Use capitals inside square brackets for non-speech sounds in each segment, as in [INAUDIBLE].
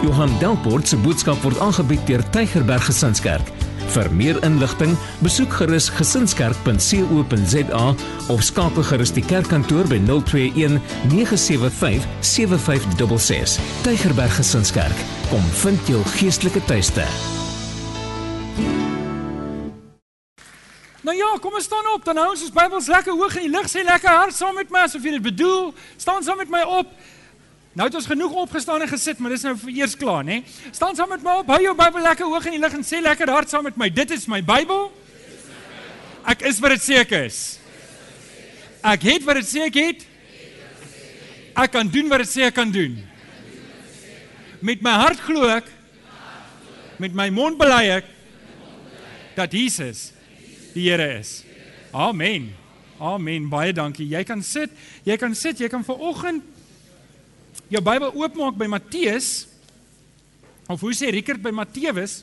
Johan Delport se boodskap word aangebied deur Tygerberg Gesinskerk. Vir meer inligting, besoek gerus gesinskerk.co.za of skakel gerus die kerkkantoor by 021 975 7566. Tygerberg Gesinskerk, kom vind jou geestelike tuiste. Nou ja, kom ons staan op. Dan hou ons ons Bybels lekker hoog in die lug. Sê lekker hard saam met my asof jy dit bedoel. Staan saam met my op. Nou het ons genoeg opgestaan en gesit, maar dis nou eers klaar, né? Staan saam met my op. Hou jou Bybel lekker hoog in die lug en sê lekker hard saam met my. Dit is my Bybel. Ek is wat dit sê ek is. Ek het wat dit sê ek het. Ek kan doen wat dit sê ek kan doen. Met my hart glo ek. Met my mond bely ek dat Jesus die Here is. Amen. Amen. Baie dankie. Jy kan sit. Jy kan sit. Jy kan ver oggend jou Bybel oopmaak by Matteus of hoe sê Rickert by Matteus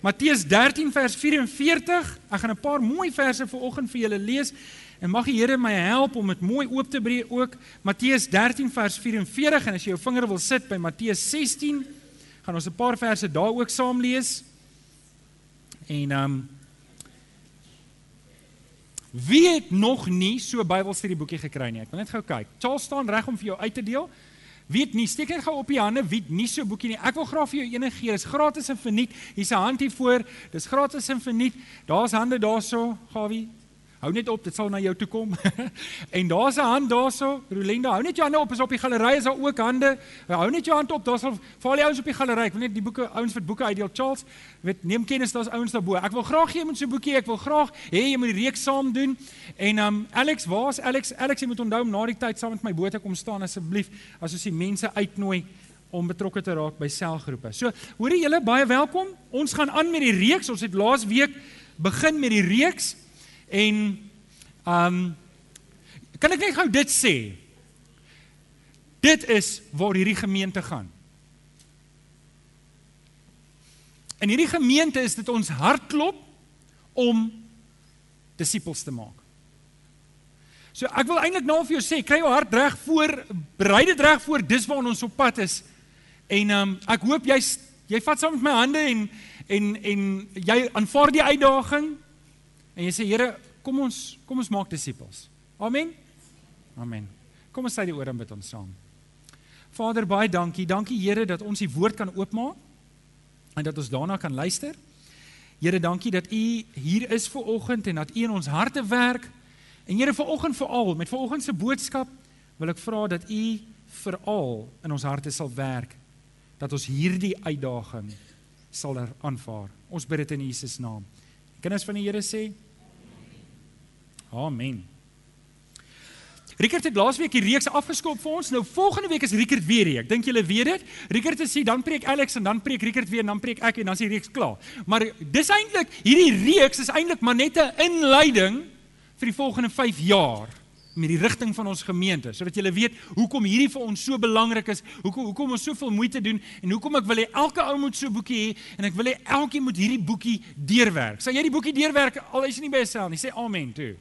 Matteus 13 vers 44. Ek gaan 'n paar mooi verse vir oggend vir julle lees en mag die Here my help om dit mooi oop te breek ook. Matteus 13 vers 44 en as jy jou vinger wil sit by Matteus 16, gaan ons 'n paar verse daar ook saam lees. En ehm um, Wie het nog nie so 'n Bybelstudieboekie gekry nie? Ek wil net gou kyk. Charles staan reg om vir jou uit te deel. Wie het nie? Steek net gou op die hande wie het nie so 'n boekie nie. Ek wil graag vir jou een gee. Dit is gratis en verniet. Hier's 'n hand hier voor. Dis gratis en verniet. Daar's hande daarso, Gawie. Hou net op, dit sal na jou toe kom. [LAUGHS] en daar's 'n hand daarso, Rolenda. Hou net jou hande op, is op die galery is daar ook hande. Hou net jou hand op, daar sal val die ouens op die galery. Ek wil net die boeke ouens wat boeke uitdeel. Charles, weet neem kennis, daar's ouens daarbo. Ek wil graag hê jy moet so 'n boekie, ek wil graag hê jy moet die reeks saam doen. En um Alex, waar's Alex? Alex, jy moet onthou om na die tyd saam met my boot te kom staan asseblief as ons die mense uitnooi om betrokke te raak by selgroepe. So, hoorie julle baie welkom. Ons gaan aan met die reeks. Ons het laas week begin met die reeks En ehm um, kan ek net gou dit sê? Dit is waar hierdie gemeente gaan. In hierdie gemeente is dit ons hartklop om disippels te maak. So ek wil eintlik nou vir jou sê, kry jou hart reg voor, berei dit reg voor dis waar ons op pad is. En ehm um, ek hoop jy jy vat saam met my hande en en en jy aanvaar die uitdaging En jy sê Here, kom ons kom ons maak disippels. Amen. Amen. Kom ons sê die oor en bid ons saam. Vader, baie dankie. Dankie Here dat ons die woord kan oopmaak en dat ons daarna kan luister. Here, dankie dat U hier is vir oggend en dat U in ons harte werk. En Here, vir oggend veral met ver oggend se boodskap wil ek vra dat U veral in ons harte sal werk dat ons hierdie uitdaging sal aanvaar. Ons bid dit in Jesus naam. Kinders van die Here sê Amen. Rickert het laasweek die reeks afgeskop vir ons. Nou volgende week is Rickert weer hier. Ek dink julle weet dit. Rickert sê dan preek Alex en dan preek Rickert weer en dan preek ek en dan is die reeks klaar. Maar dis eintlik hierdie reeks is eintlik maar net 'n inleiding vir die volgende 5 jaar met die rigting van ons gemeente sodat julle weet hoekom hierdie vir ons so belangrik is, hoekom hoekom ons soveel moeite doen en hoekom ek wil hê elke ou moet so 'n boekie hê en ek wil hê elkeen moet hierdie boekie deurwerk. Sal jy die boekie deurwerk al is jy nie by jouself nie, sê amen toe.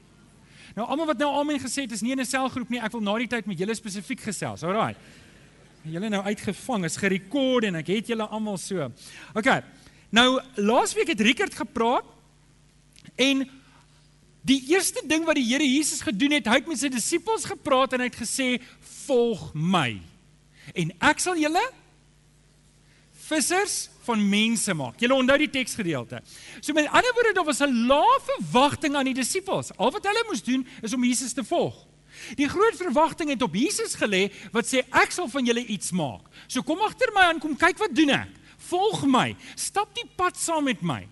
Nou almal wat nou amen gesê het is nie in 'n selgroep nie, ek wil na die tyd met julle spesifiek gesels. Alraai. Julle nou uitgevang, is gerekord en ek het julle almal so. OK. Nou laasweek het Rickert gepraat en Die eerste ding wat die Here Jesus gedoen het, hy het met sy disippels gepraat en hy het gesê: "Volg my." En ek sal julle vissers van mense maak. Julle onthou die teksgedeelte. So met ander woorde, daar was 'n lae verwagting aan die disippels. Al wat hulle moes doen is om Jesus te volg. Die groot verwagting het op Jesus gelê wat sê ek sal van julle iets maak. So kom agter my aan, kom kyk wat doen ek. Volg my. Stap die pad saam met my.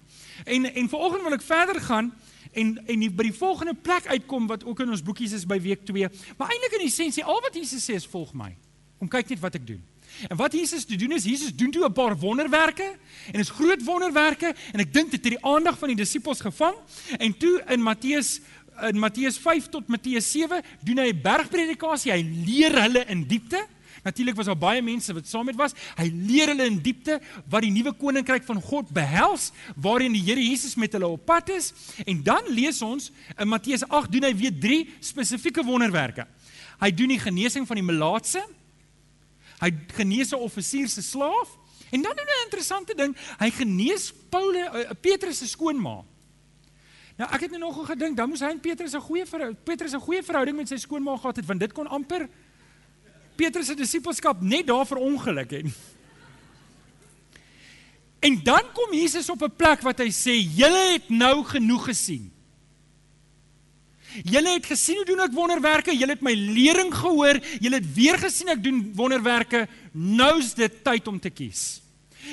En en vanoggend wil ek verder gaan en en die, by die volgende plek uitkom wat ook in ons boekies is by week 2. Maar eintlik in essensie al wat Jesus sê is volg my. Kom kyk net wat ek doen. En wat Jesus te doen is Jesus doen toe 'n paar wonderwerke en is groot wonderwerke en ek dink dit het die aandag van die disippels gevang en toe in Matteus in Matteus 5 tot Matteus 7 doen hy 'n bergpredikasie hy leer hulle in diepte Natuurlik was daar baie mense wat saam met was. Hy leer hulle in diepte wat die nuwe koninkryk van God behels, waarin die Here Jesus met hulle op pad is. En dan lees ons in Matteus 8 doen hy weer drie spesifieke wonderwerke. Hy doen die genesing van die melaatse. Hy genees 'n offisier se slaaf en dan doen hy 'n interessante ding, hy genees Paulus uh, Petrus se skoonma. Nou ek het nou nogal gedink, dan moes hy en Petrus 'n goeie verhouding Petrus 'n goeie verhouding met sy skoonma gehad het want dit kon amper Petrus se disippelskap net daar vir ongeluk het. En dan kom Jesus op 'n plek wat hy sê, "Julle het nou genoeg gesien." Julle het gesien hoe doen ek wonderwerke, julle het my lering gehoor, julle het weer gesien ek doen wonderwerke, nou's dit tyd om te kies.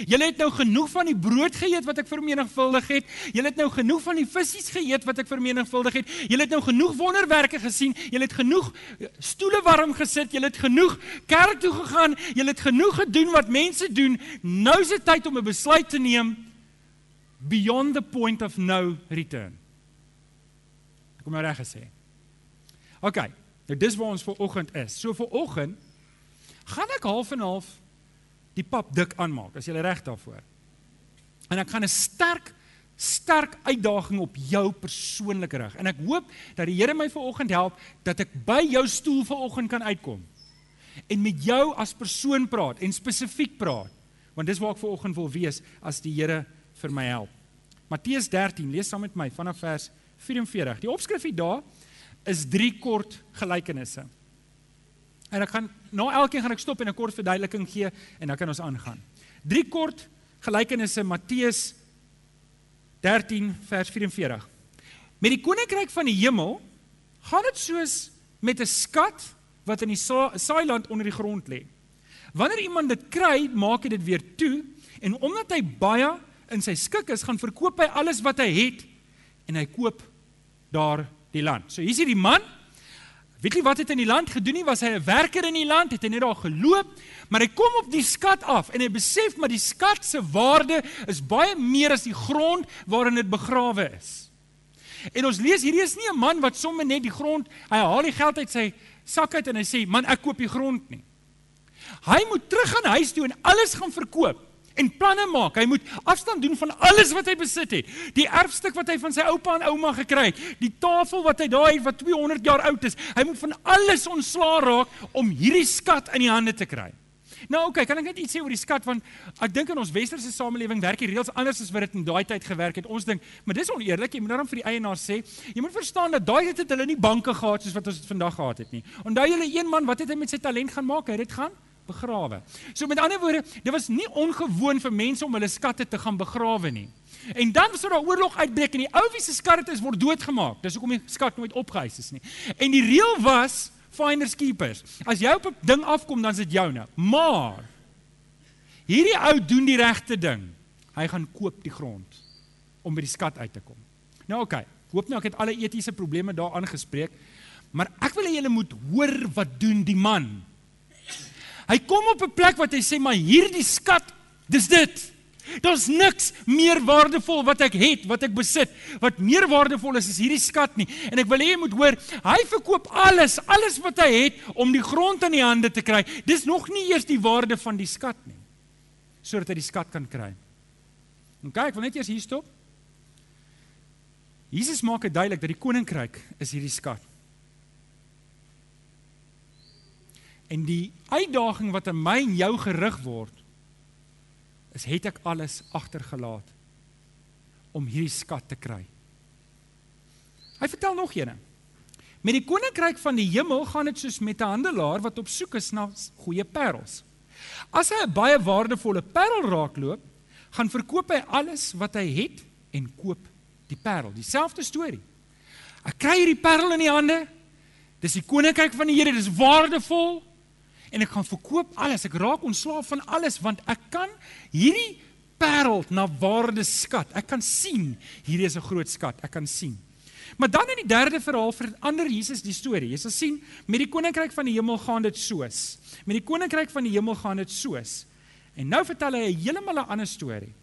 Julle het nou genoeg van die brood geëet wat ek vermenigvuldig het. Julle het nou genoeg van die visse geëet wat ek vermenigvuldig het. Julle het nou genoeg wonderwerke gesien. Julle het genoeg eh, stoele warm gesit. Julle het genoeg kerk toe gegaan. Julle het genoeg gedoen wat mense doen. Nou is dit tyd om 'n besluit te neem beyond the point of no return. Kom maar reg gesê. OK. Nou dis waar ons vir oggend is. So vir oggend gaan ek half en half die pap dik aanmaak as jy reg daarvoor. En ek gaan 'n sterk sterk uitdaging op jou persoonlik rig. En ek hoop dat die Here my vanoggend help dat ek by jou stoel vanoggend kan uitkom en met jou as persoon praat en spesifiek praat. Want dis waar ek vanoggend wil wees as die Here vir my help. Matteus 13, lees saam met my vanaf vers 44. Die opskrif hier daar is drie kort gelykenisse. En ek gaan na elkeen gaan ek stop en 'n kort verduideliking gee en dan kan ons aangaan. Drie kort gelykenisse Matteus 13 vers 44. Met die koninkryk van die hemel gaan dit soos met 'n skat wat in die saailand onder die grond lê. Wanneer iemand dit kry, maak hy dit weer toe en omdat hy baie in sy skik is, gaan verkoop hy alles wat hy het en hy koop daar die land. So hier's hierdie man Weet jy wat het in die land gedoen nie? Was hy 'n werker in die land? Het hy net daar geloop? Maar hy kom op die skat af en hy besef maar die skat se waarde is baie meer as die grond waarin dit begrawe is. En ons lees hierdie is nie 'n man wat sommer net die grond, hy haal die geld uit sy sak uit en hy sê, "Man, ek koop die grond nie." Hy moet terug gaan huis toe en alles gaan verkoop en planne maak. Hy moet afstand doen van alles wat hy besit het. Die erfstuk wat hy van sy oupa en ouma gekry het, die tafel wat hy daar het wat 200 jaar oud is. Hy moet van alles ontslaa raak om hierdie skat in die hande te kry. Nou oké, okay, kan ek net iets sê oor die skat want ek dink in ons westerse samelewing werk die reëls anders as wat dit in daai tyd gewerk het. Ons dink, maar dis oneerlik. Jy moet daarom vir die eienaar sê, jy moet verstaan dat daai tyd het hulle nie banke gehad soos wat ons dit vandag gehad het nie. Onthou julle een man, wat het hy met sy talent gaan maak? Hy het dit gaan begrawe. So met ander woorde, dit was nie ongewoon vir mense om hulle skatte te gaan begrawe nie. En dan sou daar oorlog uitbreek en die ou wie se skatte is word doodgemaak. Dis hoekom die skat nooit opgehuis is nie. En die reël was finders keepers. As jy op 'n ding afkom, dan is dit joune. Maar hierdie ou doen die regte ding. Hy gaan koop die grond om by die skat uit te kom. Nou oké, okay, hoop nou ek het alle etiese probleme daar aangespreek, maar ek wil hê julle moet hoor wat doen die man Hy kom op 'n plek wat hy sê maar hierdie skat, dis dit. Daar's niks meer waardevol wat ek het, wat ek besit, wat meer waardevol is as hierdie skat nie. En ek wil hê jy moet hoor, hy verkoop alles, alles wat hy het om die grond in die hande te kry. Dis nog nie eers die waarde van die skat nie. Sodat hy die skat kan kry. En kyk, wil net eers hier stop. Jesus maak dit duidelik dat die koninkryk is hierdie skat. En die uitdaging wat aan my en jou gerig word is het ek alles agtergelaat om hierdie skat te kry. Hy vertel nog eene. Met die koninkryk van die hemel gaan dit soos met 'n handelaar wat op soek is na goeie parels. As hy 'n baie waardevolle parel raakloop, gaan verkoop hy alles wat hy het en koop die parel. Dieselfde storie. Ek kry hierdie parel in die hande. Dis die koninkryk van die Here, dis waardevol en ek gaan verkoop alles. Ek raak ontslaaf van alles want ek kan hierdie parel na waarde skat. Ek kan sien hierdie is 'n groot skat. Ek kan sien. Maar dan in die derde verhaal verander Jesus die storie. Jy sal sien met die koninkryk van die hemel gaan dit soos. Met die koninkryk van die hemel gaan dit soos. En nou vertel hy 'n heeltemal 'n ander storie.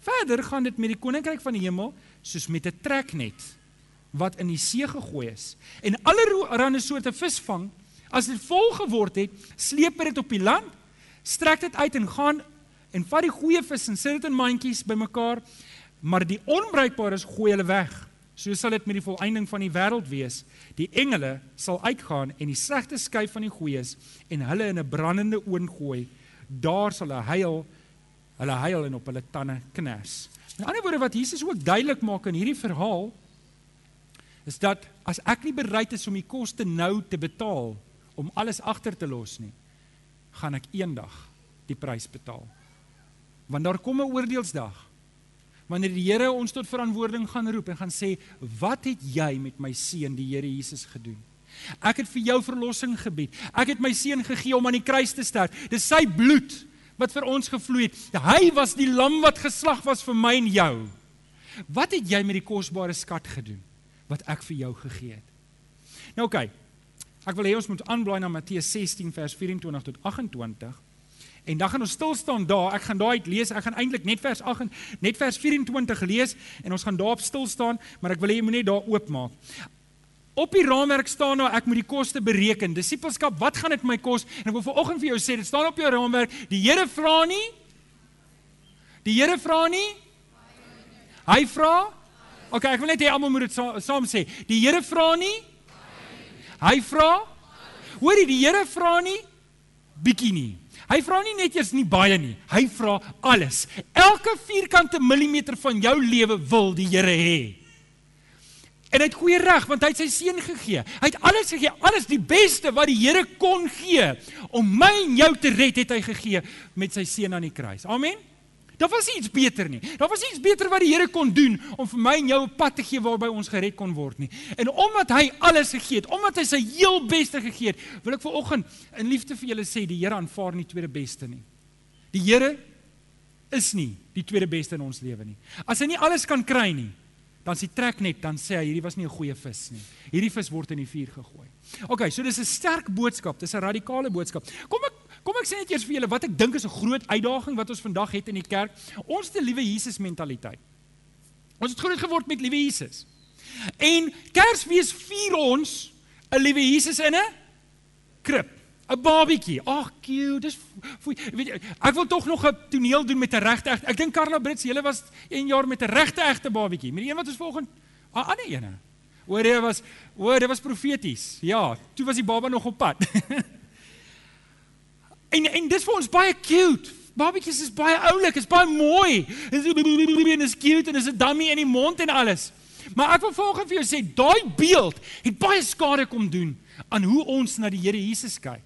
Verder gaan dit met die koninkryk van die hemel soos met 'n treknet wat in die see gegooi is en allerlei soorte vis vang As dit vol geword het, sleep dit op die land, strek dit uit en gaan en vat die goeie vis en sit dit in mandjies bymekaar, maar die onbruikbares gooi hulle weg. so sal dit met die volëinding van die wêreld wees. Die engele sal uitgaan en die slegte skei van die goeies en hulle in 'n brandende oond gooi. Daar sal hulle huil, hulle huil en op hulle tande kners. In ander woorde wat Jesus ook duidelik maak in hierdie verhaal is dat as ek nie bereid is om die koste nou te betaal om alles agter te los nie, gaan ek eendag die prys betaal. Want daar kom 'n oordeelsdag wanneer die Here ons tot verantwoording gaan roep en gaan sê, "Wat het jy met my seun, die Here Jesus gedoen?" Ek het vir jou verlossing gebied. Ek het my seun gegee om aan die kruis te sterf. Dis sy bloed wat vir ons gevloei het. Hy was die lam wat geslag was vir my en jou. Wat het jy met die kosbare skat gedoen wat ek vir jou gegee het? Nou oké. Okay, ek wil hê ons moet aanblaai na Matteus 16 vers 24 tot 28. En dan gaan ons stil staan daar. Ek gaan daai lees. Ek gaan eintlik net vers 8 en net vers 24 lees en ons gaan daarop stil staan, maar ek wil hê jy moet net daar oopmaak. Op die raamwerk staan nou ek moet die koste bereken. Disipelskap, wat gaan dit my kos? En ek wil vanoggend vir jou sê, dit staan op jou raamwerk. Die Here vra nie. Die Here vra nie. Hy vra. OK, ek wil net hê almal moet dit saam sê. Die Here vra nie. Hy vra. Hoorie, die Here vra nie bietjie nie. Hy vra nie net eers nie baie nie. Hy vra alles. Elke vierkante millimeter van jou lewe wil die Here hê. En hy het goeie reg want hy het sy seun gegee. Hy het alles gegee, alles die beste wat die Here kon gee om my en jou te red het hy gegee met sy seun aan die kruis. Amen. Daar was iets beter nie. Daar was iets beter wat die Here kon doen om vir my en jou 'n pad te gee waarby ons gered kon word nie. En omdat hy alles gegee het, omdat hy sy heel beste gegee het, wil ek vanoggend in liefde vir julle sê die Here aanvaar nie tweede beste nie. Die Here is nie die tweede beste in ons lewe nie. As hy nie alles kan kry nie, dan s'hy trek net, dan sê hy hierdie was nie 'n goeie vis nie. Hierdie vis word in die vuur gegooi. OK, so dis 'n sterk boodskap, dis 'n radikale boodskap. Kom ek Kom ek sê net eers vir julle wat ek dink is 'n groot uitdaging wat ons vandag het in die kerk. Ons 'n liewe Jesus mentaliteit. Ons het groot geword met liewe Jesus. En Kersfees vier ons 'n liewe Jesus in 'n krib. 'n Babietjie. Ag, cute. Dis weet jy, ek wil tog nog 'n toneel doen met 'n regte Ek dink Karla Brits, julle was 1 jaar met 'n regte egte babietjie. Met die een wat ons volgende 'n ander ene. Oor dit was oor dit was profeties. Ja, toe was die baba nog op pad. [LAUGHS] En en dis vir ons baie cute. Babatjies is baie oulik, is baie mooi. En is cute en is 'n dummy in die mond en alles. Maar ek wil volgens vir jou sê, daai beeld het baie skade kom doen aan hoe ons na die Here Jesus kyk.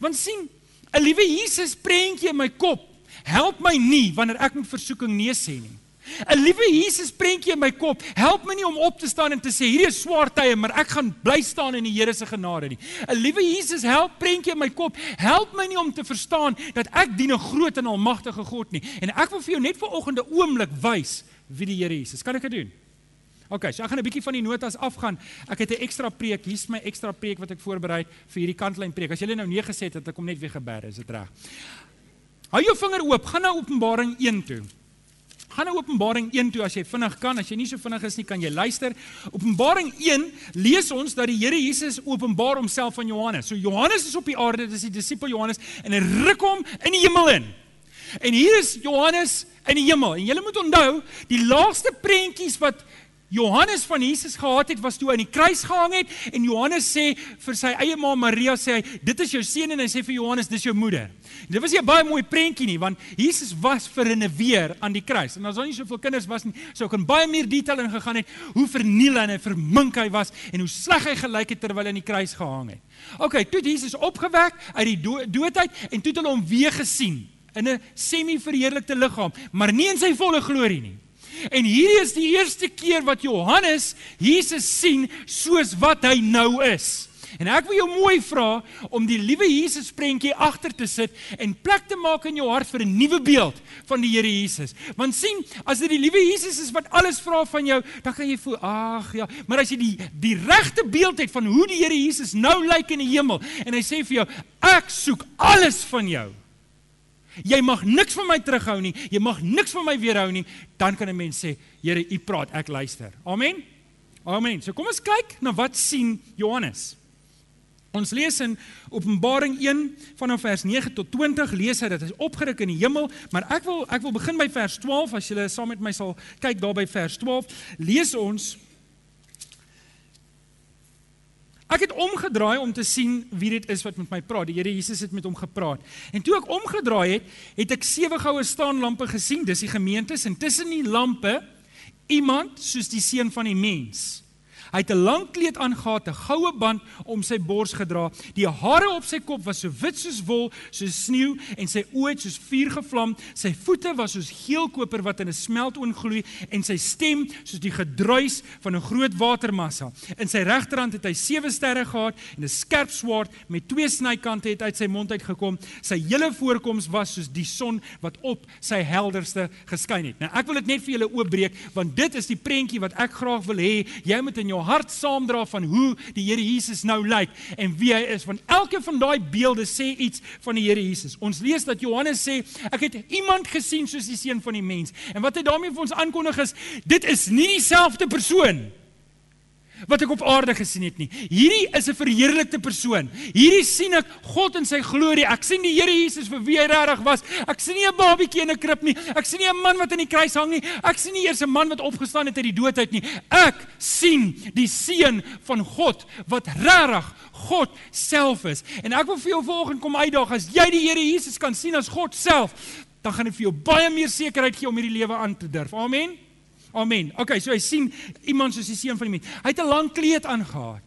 Want sien, 'n liewe Jesus prentjie in my kop help my nie wanneer ek met versoeking nee sê nie. 'n Liewe Jesus prentjie in my kop help my nie om op te staan en te sê hierdie is swaar tye, maar ek gaan bly staan in die Here se genade nie. 'n Liewe Jesus help prentjie in my kop help my nie om te verstaan dat ek dien 'n groot en almagtige God nie. En ek wil vir jou net vanoggend 'n oomblik wys wie die Here Jesus. Kan ek dit doen? OK, so ek gaan 'n bietjie van die notas afgaan. Ek het 'n ekstra preek. Hier's my ekstra preek wat ek voorberei vir hierdie kantlyn preek. As jy nou nee gesê het, het ek hom net weer geberg. Is dit reg? Hou jou vinger oop. Gaan na Openbaring 1 toe. Gaan na Openbaring 1 toe as jy vinnig kan. As jy nie so vinnig is nie, kan jy luister. Openbaring 1 lees ons dat die Here Jesus openbaar homself aan Johannes. So Johannes is op die aarde, dis die disipel Johannes en hy ruk hom in die hemel in. En hier is Johannes in die hemel. En julle moet onthou, die laaste prentjies wat Johannes van Jesus gehad het was toe aan die kruis gehang het en Johannes sê vir sy eie ma Maria sê hy dit is jou seun en hy sê vir Johannes dis jou moeder. Dit was 'n baie mooi prentjie nie want Jesus was vir 'n weer aan die kruis. En as daar nie soveel kinders was nie, sou ek in baie meer detail ingegaan het hoe verniel en vermink hy was en hoe sleg hy gelyk het terwyl hy aan die kruis gehang het. OK, toe het Jesus opgewek uit die dood uit en toe het hulle hom weer gesien in 'n semi-verheerlikte liggaam, maar nie in sy volle glorie nie. En hierdie is die eerste keer wat Johannes Jesus sien soos wat hy nou is. En ek wil jou mooi vra om die liewe Jesus prentjie agter te sit en plek te maak in jou hart vir 'n nuwe beeld van die Here Jesus. Want sien, as dit die liewe Jesus is wat alles vra van jou, dan kan jy voel, ag ja, maar as jy die die regte beeld het van hoe die Here Jesus nou lyk in die hemel en hy sê vir jou, ek soek alles van jou. Jy mag niks van my terughou nie. Jy mag niks van my weerhou nie. Dan kan 'n mens sê, Here, U praat, ek luister. Amen. Amen. So kom ons kyk na wat sien Johannes. Ons lees in Openbaring 1 vanaf vers 9 tot 20 lees hy dat hy opgeruk in die hemel, maar ek wil ek wil begin by vers 12 as jy saam met my sal kyk daar by vers 12. Lees ons ek het omgedraai om te sien wie dit is wat met my praat. Die Here Jesus het met hom gepraat. En toe ek omgedraai het, het ek sewe goue staanlampe gesien. Dis die gemeentes en tussen die lampe iemand soos die seun van die mens. Hy het 'n lang kleed aangetree, 'n goue band om sy bors gedra. Die hare op sy kop was so wit soos wol, soos sneeu en sy oë het soos vuur gevlam. Sy voete was soos geel koper wat in 'n smeltoon gloei en sy stem soos die gedruis van 'n groot watermassa. In sy regterhand het hy sewe sterre gehad en 'n skerp swaard met twee snykante het uit sy mond uitgekom. Sy hele voorkoms was soos die son wat op sy helderste geskyn het. Nou ek wil dit net vir julle oopbreek want dit is die prentjie wat ek graag wil hê jy moet in jou hart saamdra van hoe die Here Jesus nou lyk en wie hy is. Want elke van daai beelde sê iets van die Here Jesus. Ons lees dat Johannes sê, ek het iemand gesien soos die seun van die mens. En wat hy daarmee vir ons aankondig is, dit is nie dieselfde persoon nie wat ek op aarde gesien het nie. Hierdie is 'n verheerlikte persoon. Hierdie sien ek God in sy glorie. Ek sien die Here Jesus vir wie hy regtig was. Ek sien nie 'n babietjie in 'n krib nie. Ek sien nie 'n man wat aan die kruis hang nie. Ek sien nie eers 'n man wat opgestaan het uit die dood uit nie. Ek sien die seun van God wat regtig God self is. En ek wil vir jou vanoggend kom uitdaag as jy die Here Jesus kan sien as God self, dan gaan dit vir jou baie meer sekerheid gee om hierdie lewe aan te durf. Amen. Amen. Okay, so hy sien iemand soos die seun van die mens. Hy het 'n lang kleed aangetree.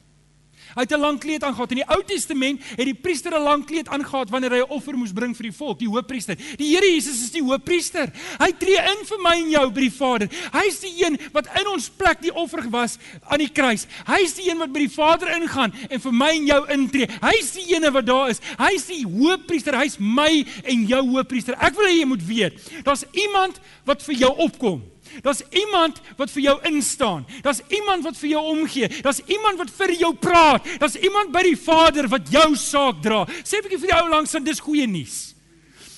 Hy het 'n lang kleed aangetree. In die Ou Testament het die priester 'n lang kleed aangetree wanneer hy 'n offer moes bring vir die volk, die hoofpriester. Die Here Jesus is die hoofpriester. Hy tree in vir my en jou by die Vader. Hy is die een wat in ons plek die offer was aan die kruis. Hy is die een wat by die Vader ingaan en vir my en jou intree. Hy is die een wat daar is. Hy is die hoofpriester. Hy's my en jou hoofpriester. Ek wil hê jy moet weet, daar's iemand wat vir jou opkom. Daar's iemand wat vir jou instaan. Daar's iemand wat vir jou omgee. Daar's iemand wat vir jou praat. Daar's iemand by die Vader wat jou saak dra. Sê 'n bietjie vir die ou langs en dis goeie nuus.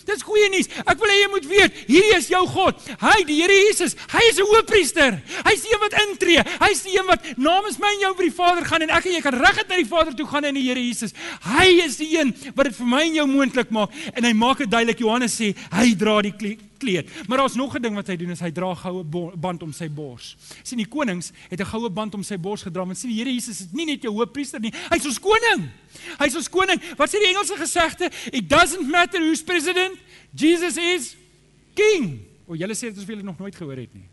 Dis goeie nuus. Ek wil hê jy moet weet, hierdie is jou God. Hy, die Here Jesus, hy is 'n hoëpriester. Hy's die een wat intree. Hy's die een wat namens my en jou by die Vader gaan en ek en jy kan reguit na die Vader toe gaan in die Here Jesus. Hy is die een wat dit vir my en jou moontlik maak en hy maak dit duidelik. Johannes sê, hy dra die kleed. Maar daar's nog 'n ding wat hy doen, is hy dra 'n goue band om sy bors. sien die konings het 'n goue band om sy bors gedra, want sien die Here Jesus is nie net jou hoofpriester nie, hy's ons koning. Hy's ons koning. Wat sê die Engelse gesegde? It doesn't matter who's president, Jesus is king. O, julle sê dit asof julle nog nooit gehoor het nie.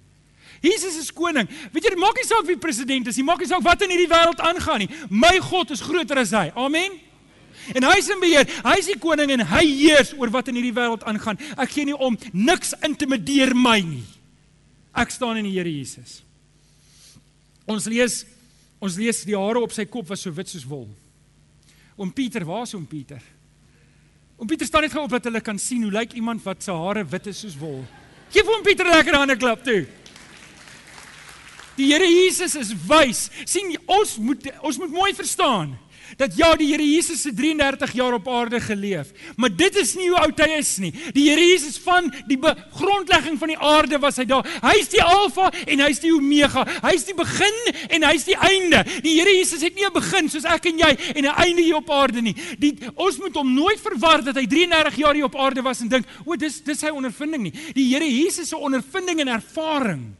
Jesus is koning. Weet jy, dit maak nie saak wie president is nie, maak nie saak wat in hierdie wêreld aangaan nie. My God is groter as hy. Amen. En hy is in beheer. Hy is die koning en hy heers oor wat in hierdie wêreld aangaan. Ek gee nie om niks intimideer my nie. Ek staan in die Here Jesus. Ons lees ons lees die hare op sy kop was so wit soos wol. Oom Pieter, waar is oom Pieter? Oom Pieter staan net gou op dat hulle kan sien hoe lyk iemand wat se hare wit is soos wol. Geef oom Pieter lekker hande klap toe. Die Here Jesus is wys. sien ons moet ons moet mooi verstaan dat ja, die Here Jesus het 33 jaar op aarde geleef, maar dit is nie hoe oud hy is nie. Die Here Jesus van die grondlegging van die aarde was hy daar. Hy's die Alfa en hy's die Omega. Hy's die begin en hy's die einde. Die Here Jesus het nie 'n begin soos ek en jy en 'n einde hier op aarde nie. Die ons moet hom nooit verwar dat hy 33 jaar hier op aarde was en dink, "O, dis dis sy ondervinding nie." Die Here Jesus se ondervinding en ervaring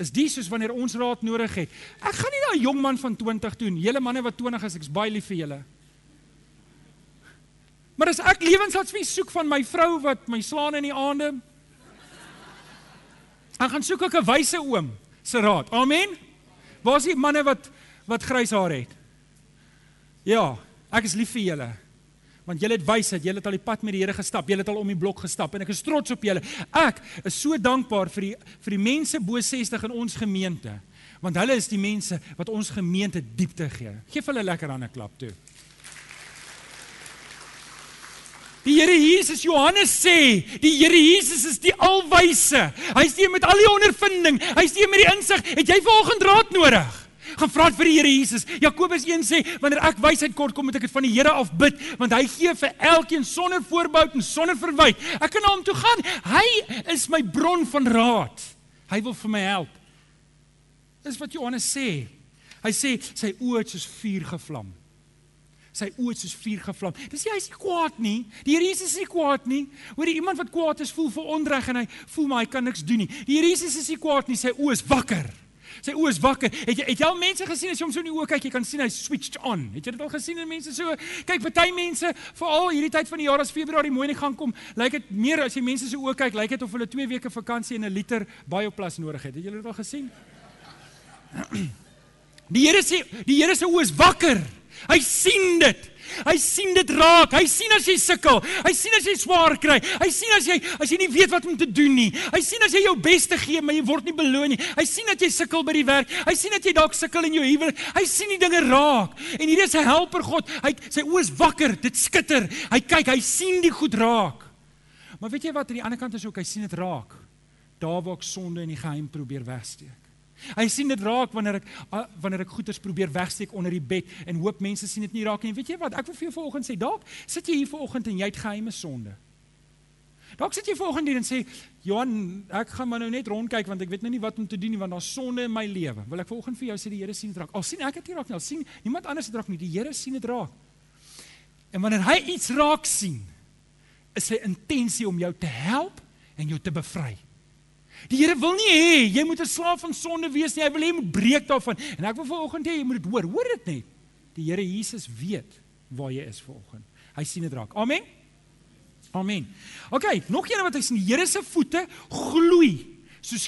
is die soos wanneer ons raad nodig het. Ek gaan nie na 'n jong man van 20 toe nie. Julle manne wat 20 is, ek's baie lief vir julle. Maar as ek lewensadvies soek van my vrou wat my slaan in die aande, dan gaan soek ek 'n wyse oom se raad. Amen. Waar is die manne wat wat grys haar het? Ja, ek is lief vir julle want julle het wysheid, julle het al die pad met die Here gestap, julle het al om die blok gestap en ek is trots op julle. Ek is so dankbaar vir die vir die mense bo 60 in ons gemeente, want hulle is die mense wat ons gemeente diepte gee. Geef hulle lekker aan 'n klap toe. Die Here Jesus Johannes sê, die Here Jesus is die alwyse. Hy's die met al die ondervinding, hy's die met die insig. Het jy vanoggend raad nodig? Gaan vra vir die Here Jesus. Jakobus 1 sê wanneer ek wysheid kort kom moet ek dit van die Here af bid want hy gee vir elkeen sonder voorbou en sonder verwyte. Ek kan na hom toe gaan. Hy is my bron van raad. Hy wil vir my help. Dis wat Johannes sê. Hy sê sy oë het soos vuur gevlam. Sy oë het soos vuur gevlam. Dis nie hy's nie kwaad nie. Die Here Jesus is nie kwaad nie. Hoor jy iemand wat kwaad is voel vir onreg en hy voel maar hy kan niks doen nie. Die Here Jesus is nie kwaad nie. Sy oë is wakker. Sy oë is wakker. Het jy het jy al mense gesien as jy hom so in die oë kyk, jy kan sien hy switched on. Het jy dit al gesien in mense so? Kyk, party mense, veral hierdie tyd van die jaar as Februarie mooi in die gang kom, lyk dit meer as jy mense se oë kyk, lyk dit of hulle 2 weke vakansie en 'n liter bioplas nodig het. Het julle dit al gesien? [CLEARS THROAT] Die Here sê, die Here se oë is wakker. Hy sien dit. Hy sien dit raak. Hy sien as jy sukkel. Hy sien as jy swaar kry. Hy sien as jy as jy nie weet wat om te doen nie. Hy sien as jy jou bes te gee maar jy word nie beloon nie. Hy sien dat jy sukkel by die werk. Hy sien dat jy dalk sukkel in jou huwelik. Hy sien die dinge raak. En hier is 'n helper God. Hy sy oë is wakker. Dit skitter. Hy kyk, hy sien die goed raak. Maar weet jy wat aan die ander kant is ook hy sien dit raak. Daar waar ek sonde in die geheim probeer wegsteek. Hy sien dit raak wanneer ek wanneer ek goeders probeer wegsteek onder die bed en hoop mense sien dit nie raak nie. Weet jy wat? Ek wil vir jou vanoggend sê, dalk sit jy hier vanoggend en jy het geheime sonde. Dalk sit jy vanoggend hier en sê, "Johan, ek gaan maar nou net rondkyk want ek weet nou nie wat om te doen nie want daar's sonde in my lewe." Wil ek vanoggend vir jou sê die Here sien dit raak. Al sien ek dit nie raak nie, al sien niemand anders dit raak nie. Die Here sien dit raak. En wanneer hy iets raak sien, is sy intensie om jou te help en jou te bevry. Die Here wil nie hê jy moet 'n slaaf van sonde wees nie. Hy wil hê jy moet breek daarvan. En ek wil vanoggend hê jy moet dit hoor. Hoor dit net. Die Here Jesus weet waar jy is vanoggend. Hy sien dit raak. Amen. Amen. OK, nog een wat hy sien. Die Here se voete gloei soos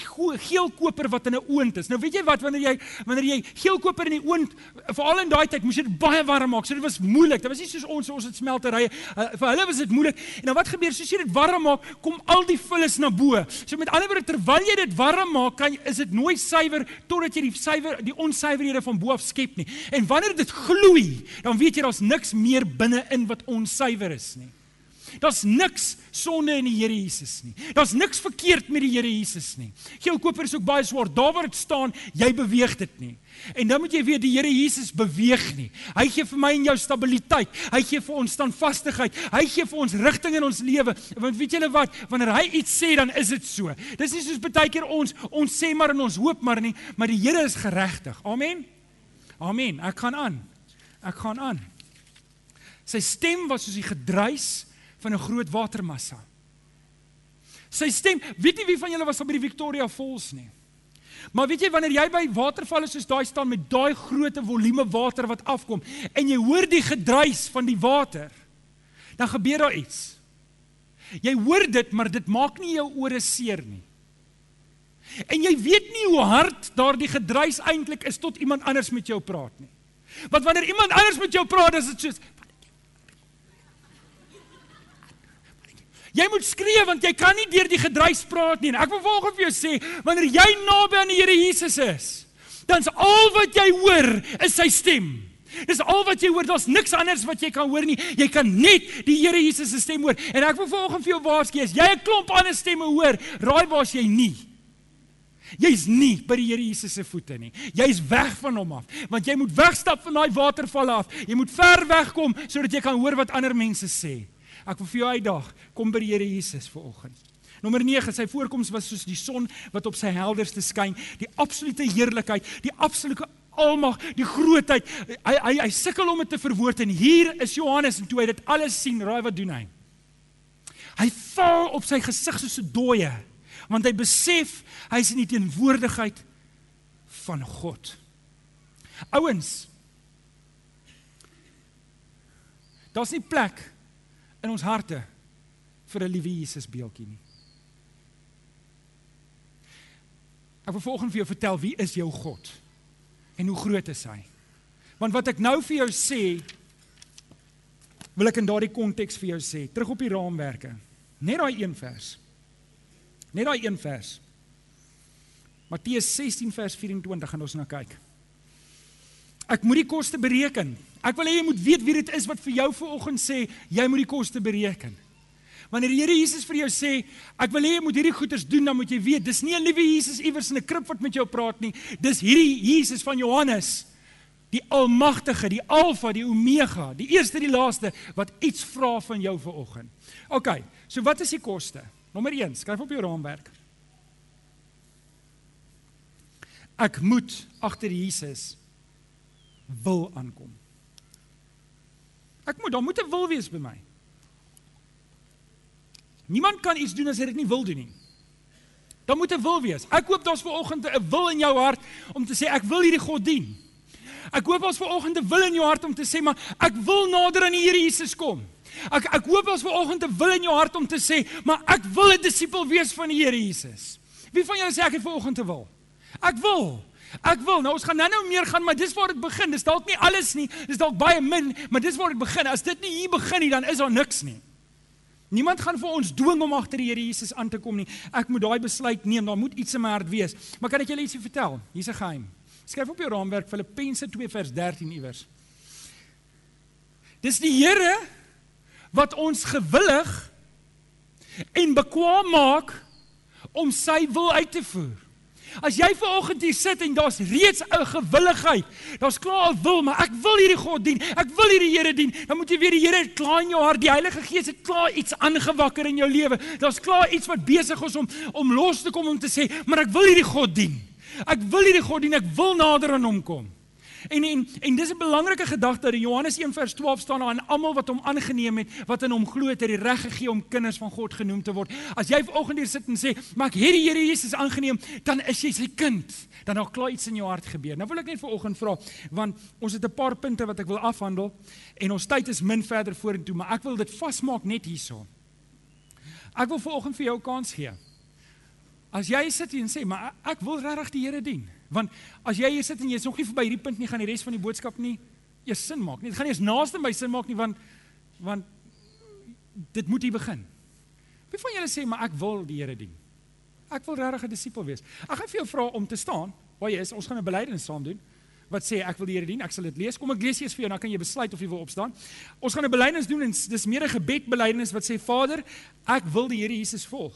geel koper wat in 'n oond is. Nou weet jy wat wanneer jy wanneer jy geel koper in die oond veral in daai tyd moes dit baie warm maak. So dit was moeilik. Dit was nie soos ons ons het smelterye. Uh, vir hulle was dit moeilik. En nou wat gebeur soos jy dit warm maak, kom al die vullis na bo. So met ander woorde terwyl jy dit warm maak, kan is dit nooit suiwer totdat jy die suiwer die onsuiverhede van bo af skep nie. En wanneer dit gloei, dan weet jy daar's niks meer binne-in wat onsuiwer is nie. Daar's niks sonde in die Here Jesus nie. Daar's niks verkeerd met die Here Jesus nie. Geel koper is ook baie swaar. Daar waar dit staan, jy beweeg dit nie. En dan moet jy weet die Here Jesus beweeg nie. Hy gee vir my en jou stabiliteit. Hy gee vir ons standvastigheid. Hy gee vir ons rigting in ons lewe. Want weet julle wat? Wanneer hy iets sê, dan is dit so. Dis nie soos baie keer ons ons sê maar en ons hoop maar nie, maar die Here is geregtig. Amen. Amen. Ek gaan aan. Ek gaan aan. Sy stem was soos die gedruis van 'n groot watermassa. Sy stem, weet nie wie van julle was al by die Victoria Falls nie. Maar weet jy wanneer jy by watervalle soos daai staan met daai groot volume water wat afkom en jy hoor die gedruis van die water, dan gebeur daar iets. Jy hoor dit, maar dit maak nie jou ore seer nie. En jy weet nie hoe hard daardie gedruis eintlik is tot iemand anders met jou praat nie. Want wanneer iemand anders met jou praat, is dit soos Jy moet skree want jy kan nie deur die gedruis praat nie. En ek wil volgens vir jou sê, wanneer jy naby aan die Here Jesus is, dan's al wat jy hoor is sy stem. Dis al wat jy hoor, daar's niks anders wat jy kan hoor nie. Jy kan net die Here Jesus se stem hoor. En ek wil volgens vir jou waarsku, as jy 'n klomp ander stemme hoor, raai waar's jy nie. Jy's nie by die Here Jesus se voete nie. Jy's weg van hom af, want jy moet wegstap van daai watervalle af. Jy moet ver wegkom sodat jy kan hoor wat ander mense sê. Ek wil vir jou uitdaag, kom by die Here Jesus vanoggend. Nommer 9, sy voorkoms was soos die son wat op sy helderste skyn, die absolute heerlikheid, die absolute almag, die grootheid. Hy hy hy sukkel om dit te verwoord en hier is Johannes en toe hy dit alles sien, raai wat doen hy? Hy val op sy gesig soos 'n dooie, want hy besef hy's in die teenwoordigheid van God. Ouens, daar's nie plek in ons harte vir 'n liewe Jesus beeldjie nie. Ek wil volgens vir jou vertel wie is jou God en hoe groot is hy? Want wat ek nou vir jou sê wil ek in daardie konteks vir jou sê, terug op die raamwerke. Net daai een vers. Net daai een vers. Matteus 16 vers 24 gaan ons na kyk. Ek moet die koste bereken. Ek wil hê jy moet weet wie dit is wat vir jou vanoggend sê jy moet die koste bereken. Wanneer die Here Jesus vir jou sê, ek wil hê jy moet hierdie goeders doen, dan moet jy weet, dis nie 'n liewe Jesus iewers in 'n krib wat met jou praat nie. Dis hierdie Jesus van Johannes, die almagtige, die Alfa, die Omega, die eerste en die laaste wat iets vra van jou vanoggend. OK, so wat is die koste? Nommer 1, skryf op jou raamwerk. Ek moet agter Jesus wil aankom. Ek moet, daar moet 'n wil wees by my. Niemand kan iets doen as hy dit nie wil doen nie. Daar moet 'n wil wees. Ek hoop daar's vanoggend 'n wil in jou hart om te sê ek wil hierdie God dien. Ek hoop ons vanoggend 'n wil in jou hart om te sê maar ek wil nader aan die Here Jesus kom. Ek ek hoop ons vanoggend 'n wil in jou hart om te sê maar ek wil 'n disipel wees van die Here Jesus. Wie van julle sê ek het vanoggend 'n wil? Ek wil. Ek wil. Nou ons gaan nou-nou meer gaan, maar dis waar dit begin. Dis dalk nie alles nie. Dis dalk baie min, maar dis waar dit begin. As dit nie hier begin nie, dan is daar niks nie. Niemand gaan vir ons dwing om agter die Here Jesus aan te kom nie. Ek moet daai besluit neem. Daar moet iets in my hart wees. Maar kan ek julle ietsie vertel? Hier's 'n geheim. Skryf op jou raamwerk Filippense 2 vers 13 iewers. Dis die Here wat ons gewillig en bekwam maak om sy wil uit te voer. As jy ver oggend hier sit en daar's reeds 'n gewilligheid, daar's klaar 'n wil, maar ek wil hierdie God dien, ek wil hierdie Here dien, dan moet jy weer die Here klaar in jou hart. Die Heilige Gees het klaar iets aangewakker in jou lewe. Daar's klaar iets wat besig is om om los te kom om te sê, maar ek wil hierdie God dien. Ek wil hierdie God dien, ek wil nader aan hom kom. En en en dis 'n belangrike gedagte dat Johannes 1 vers 12 staan aan almal wat hom aangeneem het, wat in hom glo het, het die reg gegee om kinders van God genoem te word. As jy vanoggend hier sit en sê, "Maar ek het die Here Jesus aangeneem," dan is jy sy kind. Dan al klaar iets in jou hart gebeur. Nou wil ek net vanoggend vra, want ons het 'n paar punte wat ek wil afhandel en ons tyd is min verder vorentoe, maar ek wil dit vasmaak net hierso. Ek wil vanoggend vir jou 'n kans gee. As jy sit hier en sê, "Maar ek wil regtig die Here dien." Want as jy hier sit en jy's nog nie verby hierdie punt nie, gaan die res van die boodskap nie eers sin maak nie. Dit gaan nie eens naaste by sin maak nie want want dit moet hier begin. Wie van julle sê maar ek wil die Here dien? Ek wil regtig 'n disipel wees. Ek gaan vir jou vra om te staan waar jy is. Ons gaan 'n belydenis saam doen. Wat sê ek wil die Here dien? Ek sal dit lees. Kom ek lees eers vir jou dan kan jy besluit of jy wil opstaan. Ons gaan 'n belydenis doen en dis meer 'n gebed belydenis wat sê Vader, ek wil die Here Jesus volg.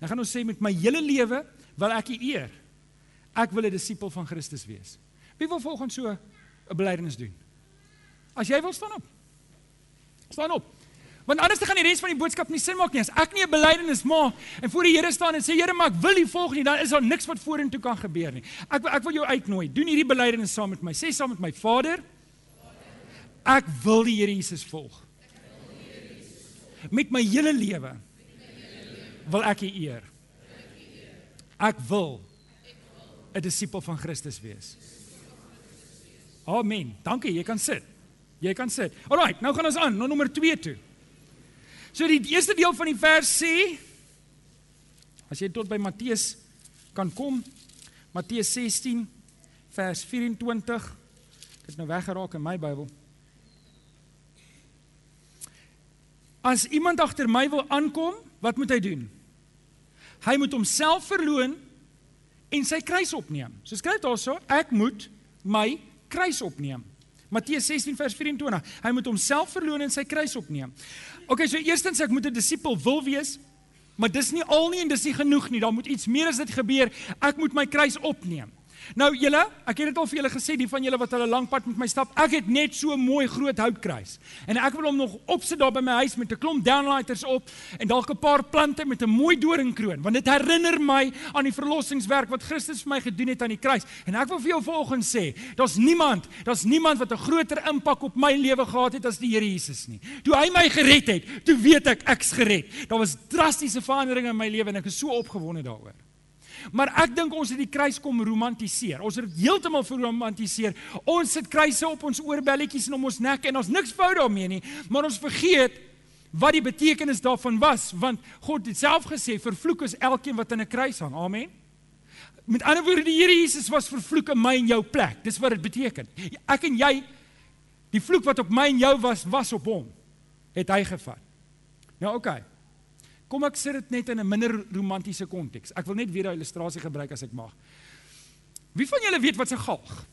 Dan gaan ons sê met my hele lewe wil ek U eer. Ek wil 'n disipel van Christus wees. Wie wil volgens so 'n belydenis doen? As jy wil staan op. Staan op. Want anders gaan die res van die boodskap nie sin maak nie. As ek nie 'n belydenis maak en voor die Here staan en sê Here, maar ek wil U volg nie, dan is daar niks wat vorentoe kan gebeur nie. Ek ek wil jou uitnooi. Doen hierdie belydenis saam met my. Sê saam met my Vader. Ek wil die Here Jesus volg. Met my hele lewe wil ek U eer. Ek wil 'n disipel van Christus wees. Amen. Dankie, jy kan sit. Jy kan sit. Alraai, nou gaan ons aan na nommer 2 toe. So die eerste deel van die vers sê as jy tot by Matteus kan kom, Matteus 16 vers 24. Ek het nou weggeraak in my Bybel. As iemand agter my wil aankom, wat moet hy doen? Hy moet homself verloën en sy kruis opneem. So skryf daarso, ek moet my kruis opneem. Matteus 16 vers 24. Hy moet homself verloon en sy kruis opneem. Okay, so eerstens ek moet 'n disipel wil wees, maar dis nie al nie en dis nie genoeg nie. Daar moet iets meer as dit gebeur. Ek moet my kruis opneem. Nou julle, ek het dit al vir julle gesê, die van julle wat 'n lang pad met my stap, ek het net so 'n mooi groot houtkruis. En ek wil hom nog opsit daar by my huis met 'n klomp downlighters op en dalk 'n paar plante met 'n mooi doringkroon, want dit herinner my aan die verlossingswerk wat Christus vir my gedoen het aan die kruis. En ek wil vir jou volgens sê, daar's niemand, daar's niemand wat 'n groter impak op my lewe gehad het as die Here Jesus nie. Toe hy my gered het, toe weet ek ek's gered. Daar was drastiese veranderinge in my lewe en ek is so opgewonde daaroor. Maar ek dink ons het die kruis kom romantiseer. Ons het dit heeltemal verromantiseer. Ons sit kruise op ons oorbelletjies en om ons nek en ons niks fout daarmee nie, maar ons vergeet wat die betekenis daarvan was, want God het self gesê vervloek is elkeen wat aan 'n kruis hang. Amen. Met ander woorde, die Here Jesus was vervloek in my en jou plek. Dis wat dit beteken. Ek en jy die vloek wat op my en jou was, was op hom. Het hy gevat. Nou oké. Okay. Kom ek sit dit net in 'n minder romantiese konteks. Ek wil net weer 'n illustrasie gebruik as ek mag. Wie van julle weet wat 'n galg?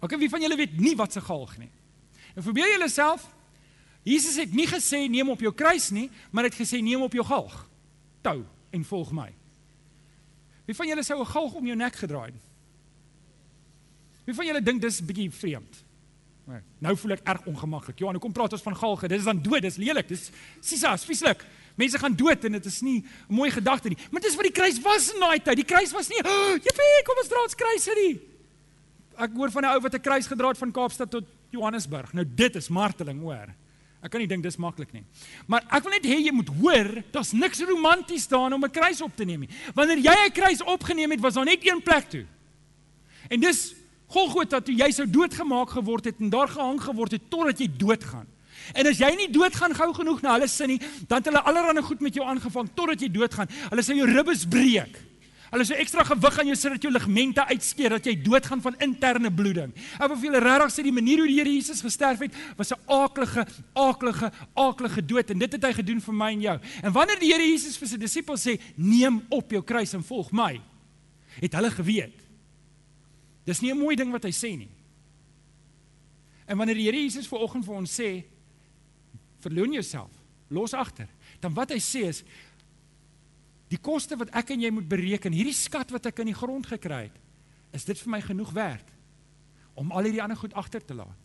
OK, wie van julle weet nie wat 'n galg nie? En probeer julleself Jesus het nie gesê neem op jou kruis nie, maar het gesê neem op jou galg. Tou en volg my. Wie van julle sou 'n galg om jou nek gedraai het? Wie van julle dink dis bietjie vreemd? Nou voel ek erg ongemaklik. Ja, nou kom praat ons van galge. Dit is dan dood, dis lelik. Dis sisas, vieslik. Mense gaan dood en dit is nie 'n mooi gedagte nie. Maar dis wat die kruis was in daai tyd. Die kruis was nie, oh, "Jippie, kom ons dra ons kruise nie." Ek hoor van 'n ou wat 'n kruis gedra het van Kaapstad tot Johannesburg. Nou dit is marteling, hoor. Ek kan nie dink dis maklik nie. Maar ek wil net hê jy moet hoor, daar's niks romanties daarin om 'n kruis op te neem nie. Wanneer jy 'n kruis opgeneem het, was daar net een plek toe. En dis Golgotha toe jy sou doodgemaak geword het en daar gehang geword het totdat jy doodgaan. En as jy nie doodgaan gou genoeg na hulle sin nie, dan het hulle allerlei goed met jou aangevang totdat jy doodgaan. Hulle sê jou ribbes breek. Hulle sê ekstra gewig aan jou sodat jou ligamente uitskeer dat jy doodgaan van interne bloeding. Ek wil vir julle regtig sê die manier hoe die Here Jesus gesterf het was 'n aaklige, aaklige, aaklige dood en dit het hy gedoen vir my en jou. En wanneer die Here Jesus vir sy disippels sê neem op jou kruis en volg my, het hulle geweet. Dis nie 'n mooi ding wat hy sê nie. En wanneer die Here Jesus vanoggend vir ons sê verloon jouself, los agter, dan wat hy sê is Die koste wat ek en jy moet bereken, hierdie skat wat ek in die grond gekry het, is dit vir my genoeg werd om al hierdie ander goed agter te laat?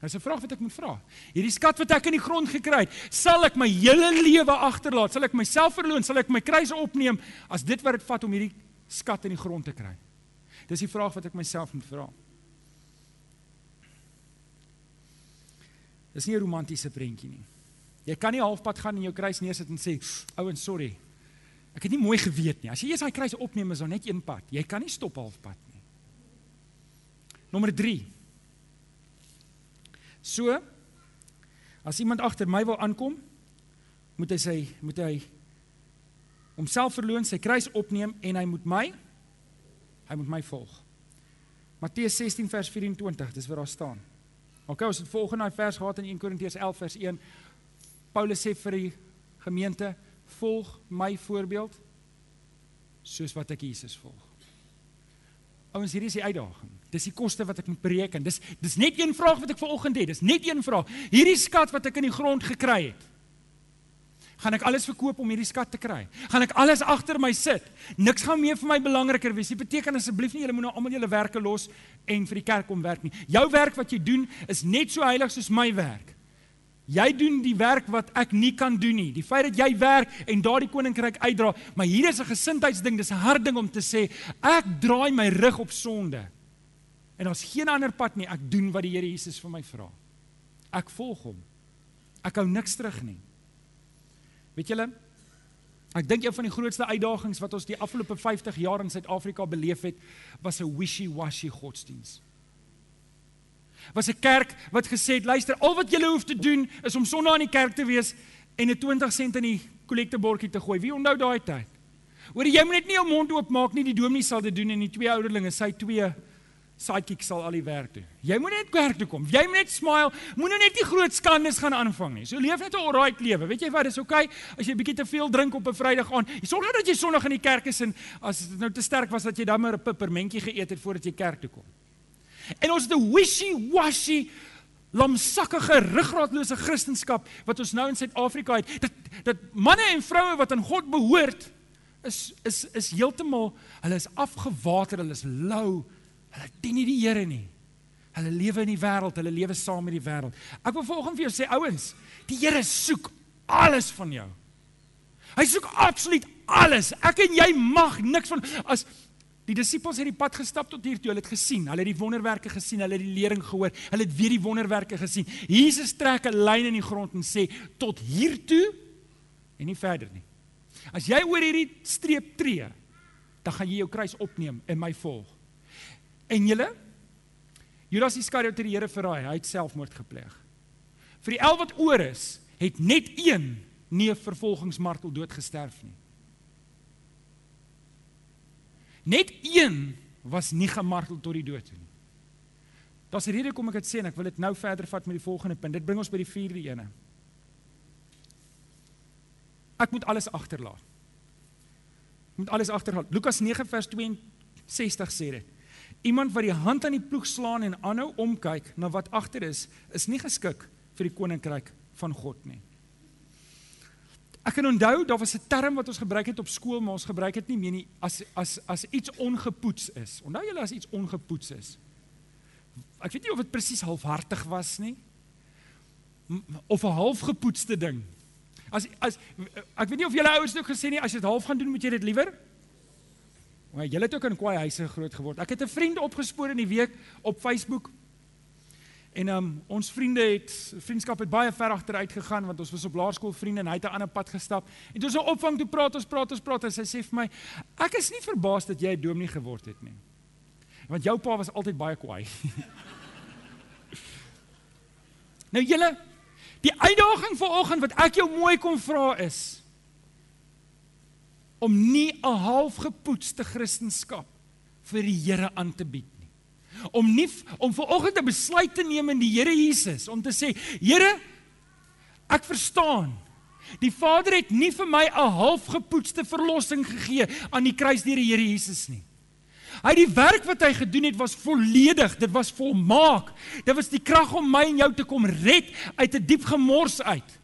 Dis 'n vraag wat ek moet vra. Hierdie skat wat ek in die grond gekry het, sal ek my hele lewe agterlaat? Sal ek myself verloon? Sal ek my kruise opneem as dit wat dit vat om hierdie skat in die grond te kry? Dis die vraag wat ek myself moet vra. Dis nie 'n romantiese prentjie nie. Jy kan nie halfpad gaan en jou kruis neersit en sê, "Ouens, sorry, Ek het nie mooi geweet nie. As jy eers daai kruis opneem is daar net een pad. Jy kan nie stop halfpad nie. Nommer 3. So as iemand agter my wil aankom, moet hy sy moet hy homself verloon, sy kruis opneem en hy moet my hy moet my volg. Matteus 16 vers 24, dis waar daar staan. OK, ons het volgende daai vers gehad in 1 Korintiërs 11 vers 1. Paulus sê vir die gemeente volg my voorbeeld soos wat ek Jesus volg. Ouens, hierdie is die uitdaging. Dis die koste wat ek moet bereken. Dis dis net een vraag wat ek vanoggend het. Dis net een vraag. Hierdie skat wat ek in die grond gekry het. Gaan ek alles verkoop om hierdie skat te kry? Gaan ek alles agter my sit? Niks gaan meer vir my belangriker wees. Dit beteken asseblief nie julle moet nou almal julle werke los en vir die kerk kom werk nie. Jou werk wat jy doen is net so heilig soos my werk. Jy doen die werk wat ek nie kan doen nie. Die feit dat jy werk en daardie koninkryk uitdra, maar hier is 'n gesindheidsding, dis 'n hard ding om te sê, ek draai my rug op sonde. En daar's geen ander pad nie. Ek doen wat die Here Jesus vir my vra. Ek volg hom. Ek hou niks terug nie. Weet julle? Ek dink een van die grootste uitdagings wat ons die afgelope 50 jaar in Suid-Afrika beleef het, was 'n wishy-washy godsdienst was 'n kerk wat gesê het, luister, al wat julle hoef te doen is om Sondag in die kerk te wees en 'n 20 sent in die kollektebordjie te gooi. Wie onthou daai tyd? Hoor jy moet net nie jou mond oop maak nie, die dominee sal dit doen en die twee ouderlinge, sy twee sidekicks sal al die werk doen. Jy moet net kerk toe kom. Jy moet net smile. Moenie net die groot skandes gaan aanvang nie. So leef net 'n alright lewe. Weet jy wat? Dis oukei okay, as jy 'n bietjie te veel drink op 'n Vrydag aand. Sorg dat jy Sondag in die kerk is en as dit nou te sterk was dat jy dan maar 'n peppermentjie geëet het voordat jy kerk toe kom. En ons het 'n wishy-washy lamsakkige ruggraatlose kristendom wat ons nou in Suid-Afrika het. Dat dat manne en vroue wat aan God behoort is is is heeltemal hulle is afgewater, hulle is lou. Hulle dien nie die Here nie. Hulle lewe in die wêreld, hulle lewe saam met die wêreld. Ek wil volgens vir jou sê ouens, die Here soek alles van jou. Hy soek absoluut alles. Ek en jy mag niks van as Die disippels het die pad gestap tot hier toe. Hulle het gesien, hulle het die wonderwerke gesien, hulle het die lering gehoor, hulle het weer die wonderwerke gesien. Jesus trek 'n lyn in die grond en sê tot hier toe en nie verder nie. As jy oor hierdie streep tree, dan gaan jy jou kruis opneem en my volg. En julle Judas Iskariot het die Here verraai, hy het selfmoord gepleeg. Vir die 11 wat oor is, het net een nie 'n vervolgingsmartel dood gesterf nie. Net een was nie gemartel tot die dood nie. Daar's 'n rede kom ek dit sê en ek wil dit nou verder vat met die volgende punt. Dit bring ons by die vierde ene. Ek moet alles agterlaat. Moet alles agterlaat. Lukas 9 vers 62 sê dit. Iemand wat die hand aan die ploeg slaan en aanhou omkyk na wat agter is, is nie geskik vir die koninkryk van God nie. Ek kan onthou daar was 'n term wat ons gebruik het op skool, maar ons gebruik dit nie meer nie as as as iets ongepoets is. Onthou julle as iets ongepoets is? Ek weet nie of dit presies halfhartig was nie of 'n halfgepoetste ding. As as ek weet nie of julle ouers dit ook gesê nie, as jy dit half gaan doen, moet jy dit liewer. Maar julle het ook in kwaai huise groot geword. Ek het 'n vriend opgespoor in die week op Facebook. En um, ons vriende het vriendskap het baie ver agteruit gegaan want ons was op laerskool vriende en hy het 'n ander pad gestap. En toe ons op opvang toe praat ons praat ons praat en sy sê vir my ek is nie verbaas dat jy 'n dominee geword het nie. Want jou pa was altyd baie kwaai. [LAUGHS] nou julle die uitdaging vir oggend wat ek jou mooi kom vra is om nie 'n halfgepoetste kristendom vir die Here aan te bied nie. Om nie om ver oggend 'n besluit te neem in die Here Jesus om te sê, Here, ek verstaan. Die Vader het nie vir my 'n halfgepoetste verlossing gegee aan die kruis deur die Here Jesus nie. Hy die werk wat hy gedoen het was volledig, dit was volmaak. Dit was die krag om my en jou te kom red uit 'n diep gemors uit.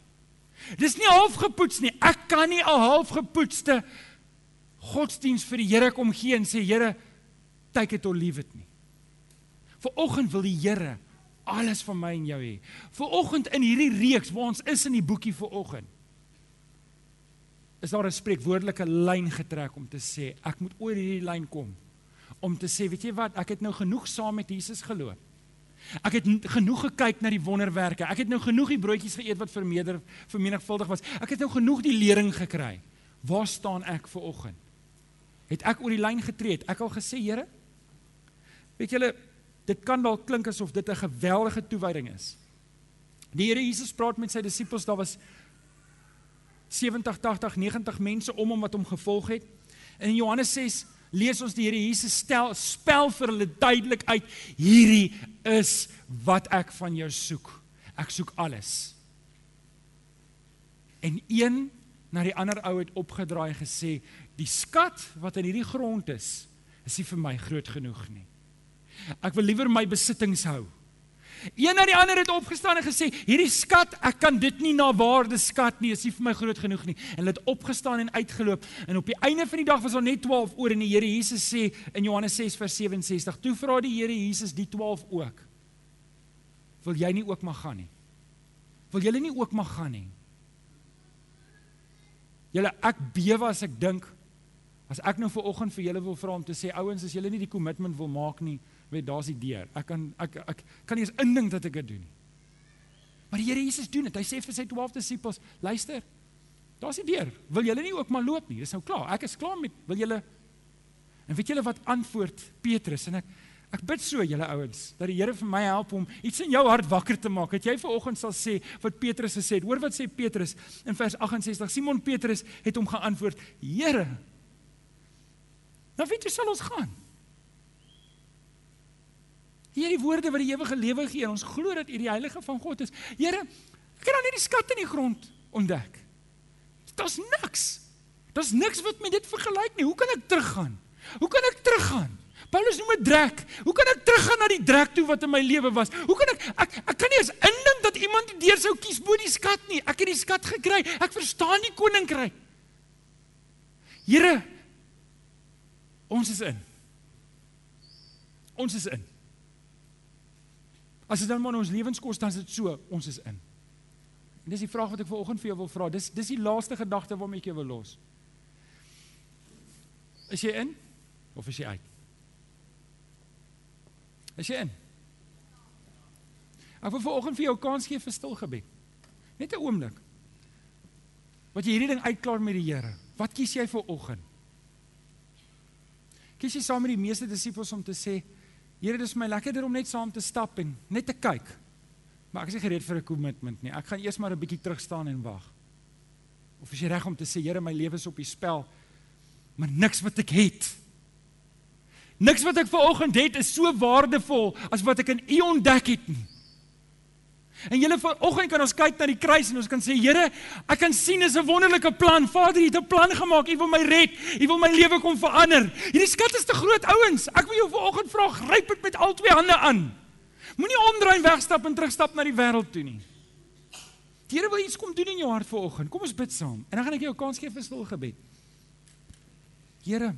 Dis nie halfgepoets nie. Ek kan nie 'n halfgepoetste godsdiens vir die Here kom gee en sê Here, take it or leave it nie. Vanoggend wil die Here alles van my en jou hê. Vanoggend in hierdie reeks waar ons is in die boekie vanoggend. Is daar 'n spreekwoordelike lyn getrek om te sê ek moet oor hierdie lyn kom om te sê weet jy wat ek het nou genoeg saam met Jesus geloop. Ek het genoeg gekyk na die wonderwerke. Ek het nou genoeg die broodjies geëet wat vermeerder vermenigvuldig was. Ek het nou genoeg die lering gekry. Waar staan ek vir oggend? Het ek oor die lyn getree? Het ek al gesê, Here, Weet julle, dit kan dalk klink asof dit 'n geweldige toewyding is. Die Here Jesus praat met sy disippels, daar was 70, 80, 90 mense om hom wat hom gevolg het. En in Johannes 6 lees ons die Here Jesus stel spel vir hulle duidelik uit: Hierdie is wat ek van jou soek. Ek soek alles. En een na die ander ou het opgedraai gesê: "Die skat wat in hierdie grond is, is nie vir my groot genoeg nie." Ek wil liewer my besittings hou. Een na die ander het opgestaan en gesê, hierdie skat, ek kan dit nie na waarde skat nie, is nie vir my groot genoeg nie. En hulle het opgestaan en uitgeloop en op die einde van die dag was daar net 12 oor en die Here Jesus sê in Johannes 6 vers 67, toe vra die Here Jesus die 12 ook. Wil jy nie ook mag gaan nie? Wil julle nie ook mag gaan nie? Julle ek bewe as ek dink as ek nou vir oggend vir julle wil vra om te sê ouens as julle nie die kommitment wil maak nie, weet daar's die deur. Ek kan ek ek kan nie eens indink dat ek dit doen nie. Maar die Here Jesus doen dit. Hy sê vir sy 12 disippels, luister. Daar's die deur. Wil julle nie ook maar loop nie? Dis nou klaar. Ek is klaar met wil julle En weet julle wat antwoord Petrus en ek ek bid so julle ouens dat die Here vir my help om iets in jou hart wakker te maak. Dat jy vanoggend sal sê wat Petrus gesê het. Hoor wat sê Petrus in vers 68. Simon Petrus het hom geantwoord: "Here, nou weet jy sal ons gaan." Hier die woorde wat die ewige lewe gee ons glo dat U die heilige van God is. Here, het dan nie die skat in die grond ontdek. Daar's niks. Daar's niks wat met dit vergelyk nie. Hoe kan ek teruggaan? Hoe kan ek teruggaan? Paulus noem dit drek. Hoe kan ek teruggaan na die drek toe wat in my lewe was? Hoe kan ek ek ek kan nie eens indink dat iemand die deur sou kies bo die skat nie. Ek het die skat gekry. Ek verstaan die koninkryk. Here, ons is in. Ons is in. As dit dan maar ons lewens kos, dan is dit so, ons is in. En dis die vraag wat ek vanoggend vir jou wil vra. Dis dis die laaste gedagte waarmee ek jou wil los. Is jy in of is jy uit? Is jy in? Ek wil vanoggend vir jou kans gee vir stil gebed. Net 'n oomblik. Wat jy hierdie ding uitklaar met die Here. Wat kies jy vir oggend? Kies jy saam met die meeste disippels om te sê Here, dis my lekkerder om net saam te stap en net te kyk. Maar ek is nie gereed vir 'n kommitment nie. Ek gaan eers maar 'n bietjie terug staan en wag. Of is jy reg om te sê, Here, my lewe is op die spel, maar niks wat ek het. Niks wat ek vanoggend het is so waardevol as wat ek in U ontdek het nie. En julle vanoggend kan ons kyk na die kruis en ons kan sê Here, ek kan sien dis 'n wonderlike plan. Vader, U het 'n plan gemaak. U wil my red. U wil my lewe kom verander. Hierdie skat is te groot, ouens. Ek wil jou vanoggend vra, gryp dit met al twee hande aan. Moenie omdraai en wegstap en terugstap na die wêreld toe nie. Die Here wil iets kom doen in jou hart vanoggend. Kom ons bid saam. En dan gaan ek jou 'n kans gee vir stil gebed. Here,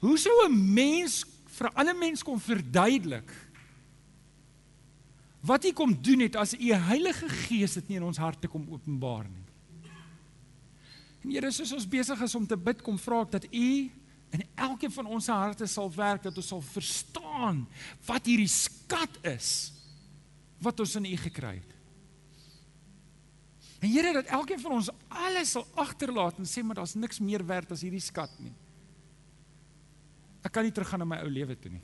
Hoe sou 'n mens vir 'n ander mens kon verduidelik wat hy kom doen het as u Heilige Gees dit nie in ons harte kom openbaar nie. En Here, soos ons besig is om te bid, kom vra ek dat u in elkeen van ons harte sal werk dat ons sal verstaan wat hierdie skat is wat ons in U gekry het. En Here dat elkeen van ons alles sal agterlaat en sê maar daar's niks meer werd as hierdie skat nie. Ek kan nie teruggaan na my ou lewe toe nie.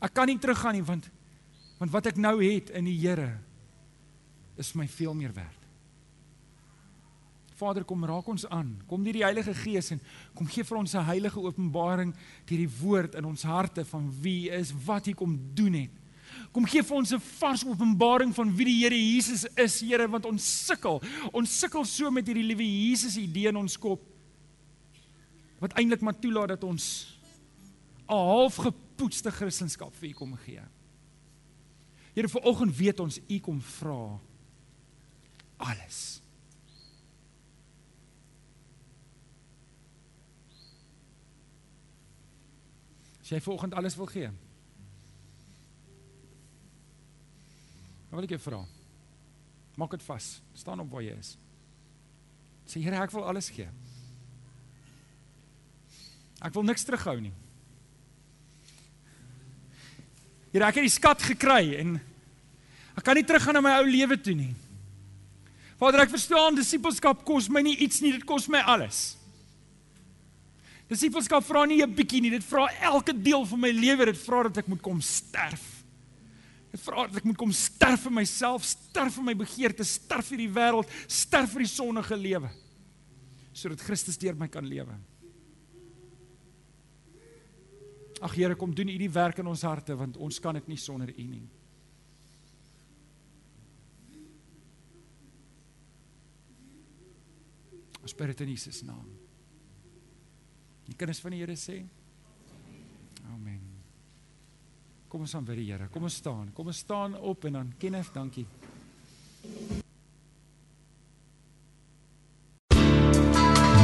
Ek kan nie teruggaan nie want want wat ek nou het in die Here is my veel meer werd. Vader kom raak ons aan. Kom deur die Heilige Gees en kom gee vir ons 'n heilige openbaring deur die woord in ons harte van wie is wat hy kom doen het. Kom gee vir ons 'n vars openbaring van wie die Here Jesus is, Here, want ons sukkel. Ons sukkel so met hierdie liewe Jesus idee in ons kop. Wat eintlik maar toelaat dat ons 'n half gepoetste Christendom vir U kom gee. Here, vanoggend weet ons U kom vra alles. As jy vanoggend alles wil gee. Dan wil ek jou vra. Maak dit vas. Staan op waar jy is. Sê Here, ek wil alles gee. Ek wil niks terughou nie. Here, ek het die skat gekry en ek kan nie teruggaan na my ou lewe toe nie. Vader, ek verstaan disipelskap kos my nie iets nie, dit kos my alles. Disipelskap vra nie 'n bietjie nie, dit vra elke deel van my lewe, dit vra dat ek moet kom sterf. Dit vra dat ek moet kom sterf vir myself, sterf vir my begeertes, sterf vir die wêreld, sterf vir die sondige lewe sodat Christus deur my kan lewe. Ag Here, kom doen U die werk in ons harte want ons kan dit nie sonder U nie. Ons bid dit in Jesus naam. Die kinders van die Here sê Amen. Kom ons aanbid die Here. Kom ons staan. Kom ons staan op en dan Kenneth, dankie.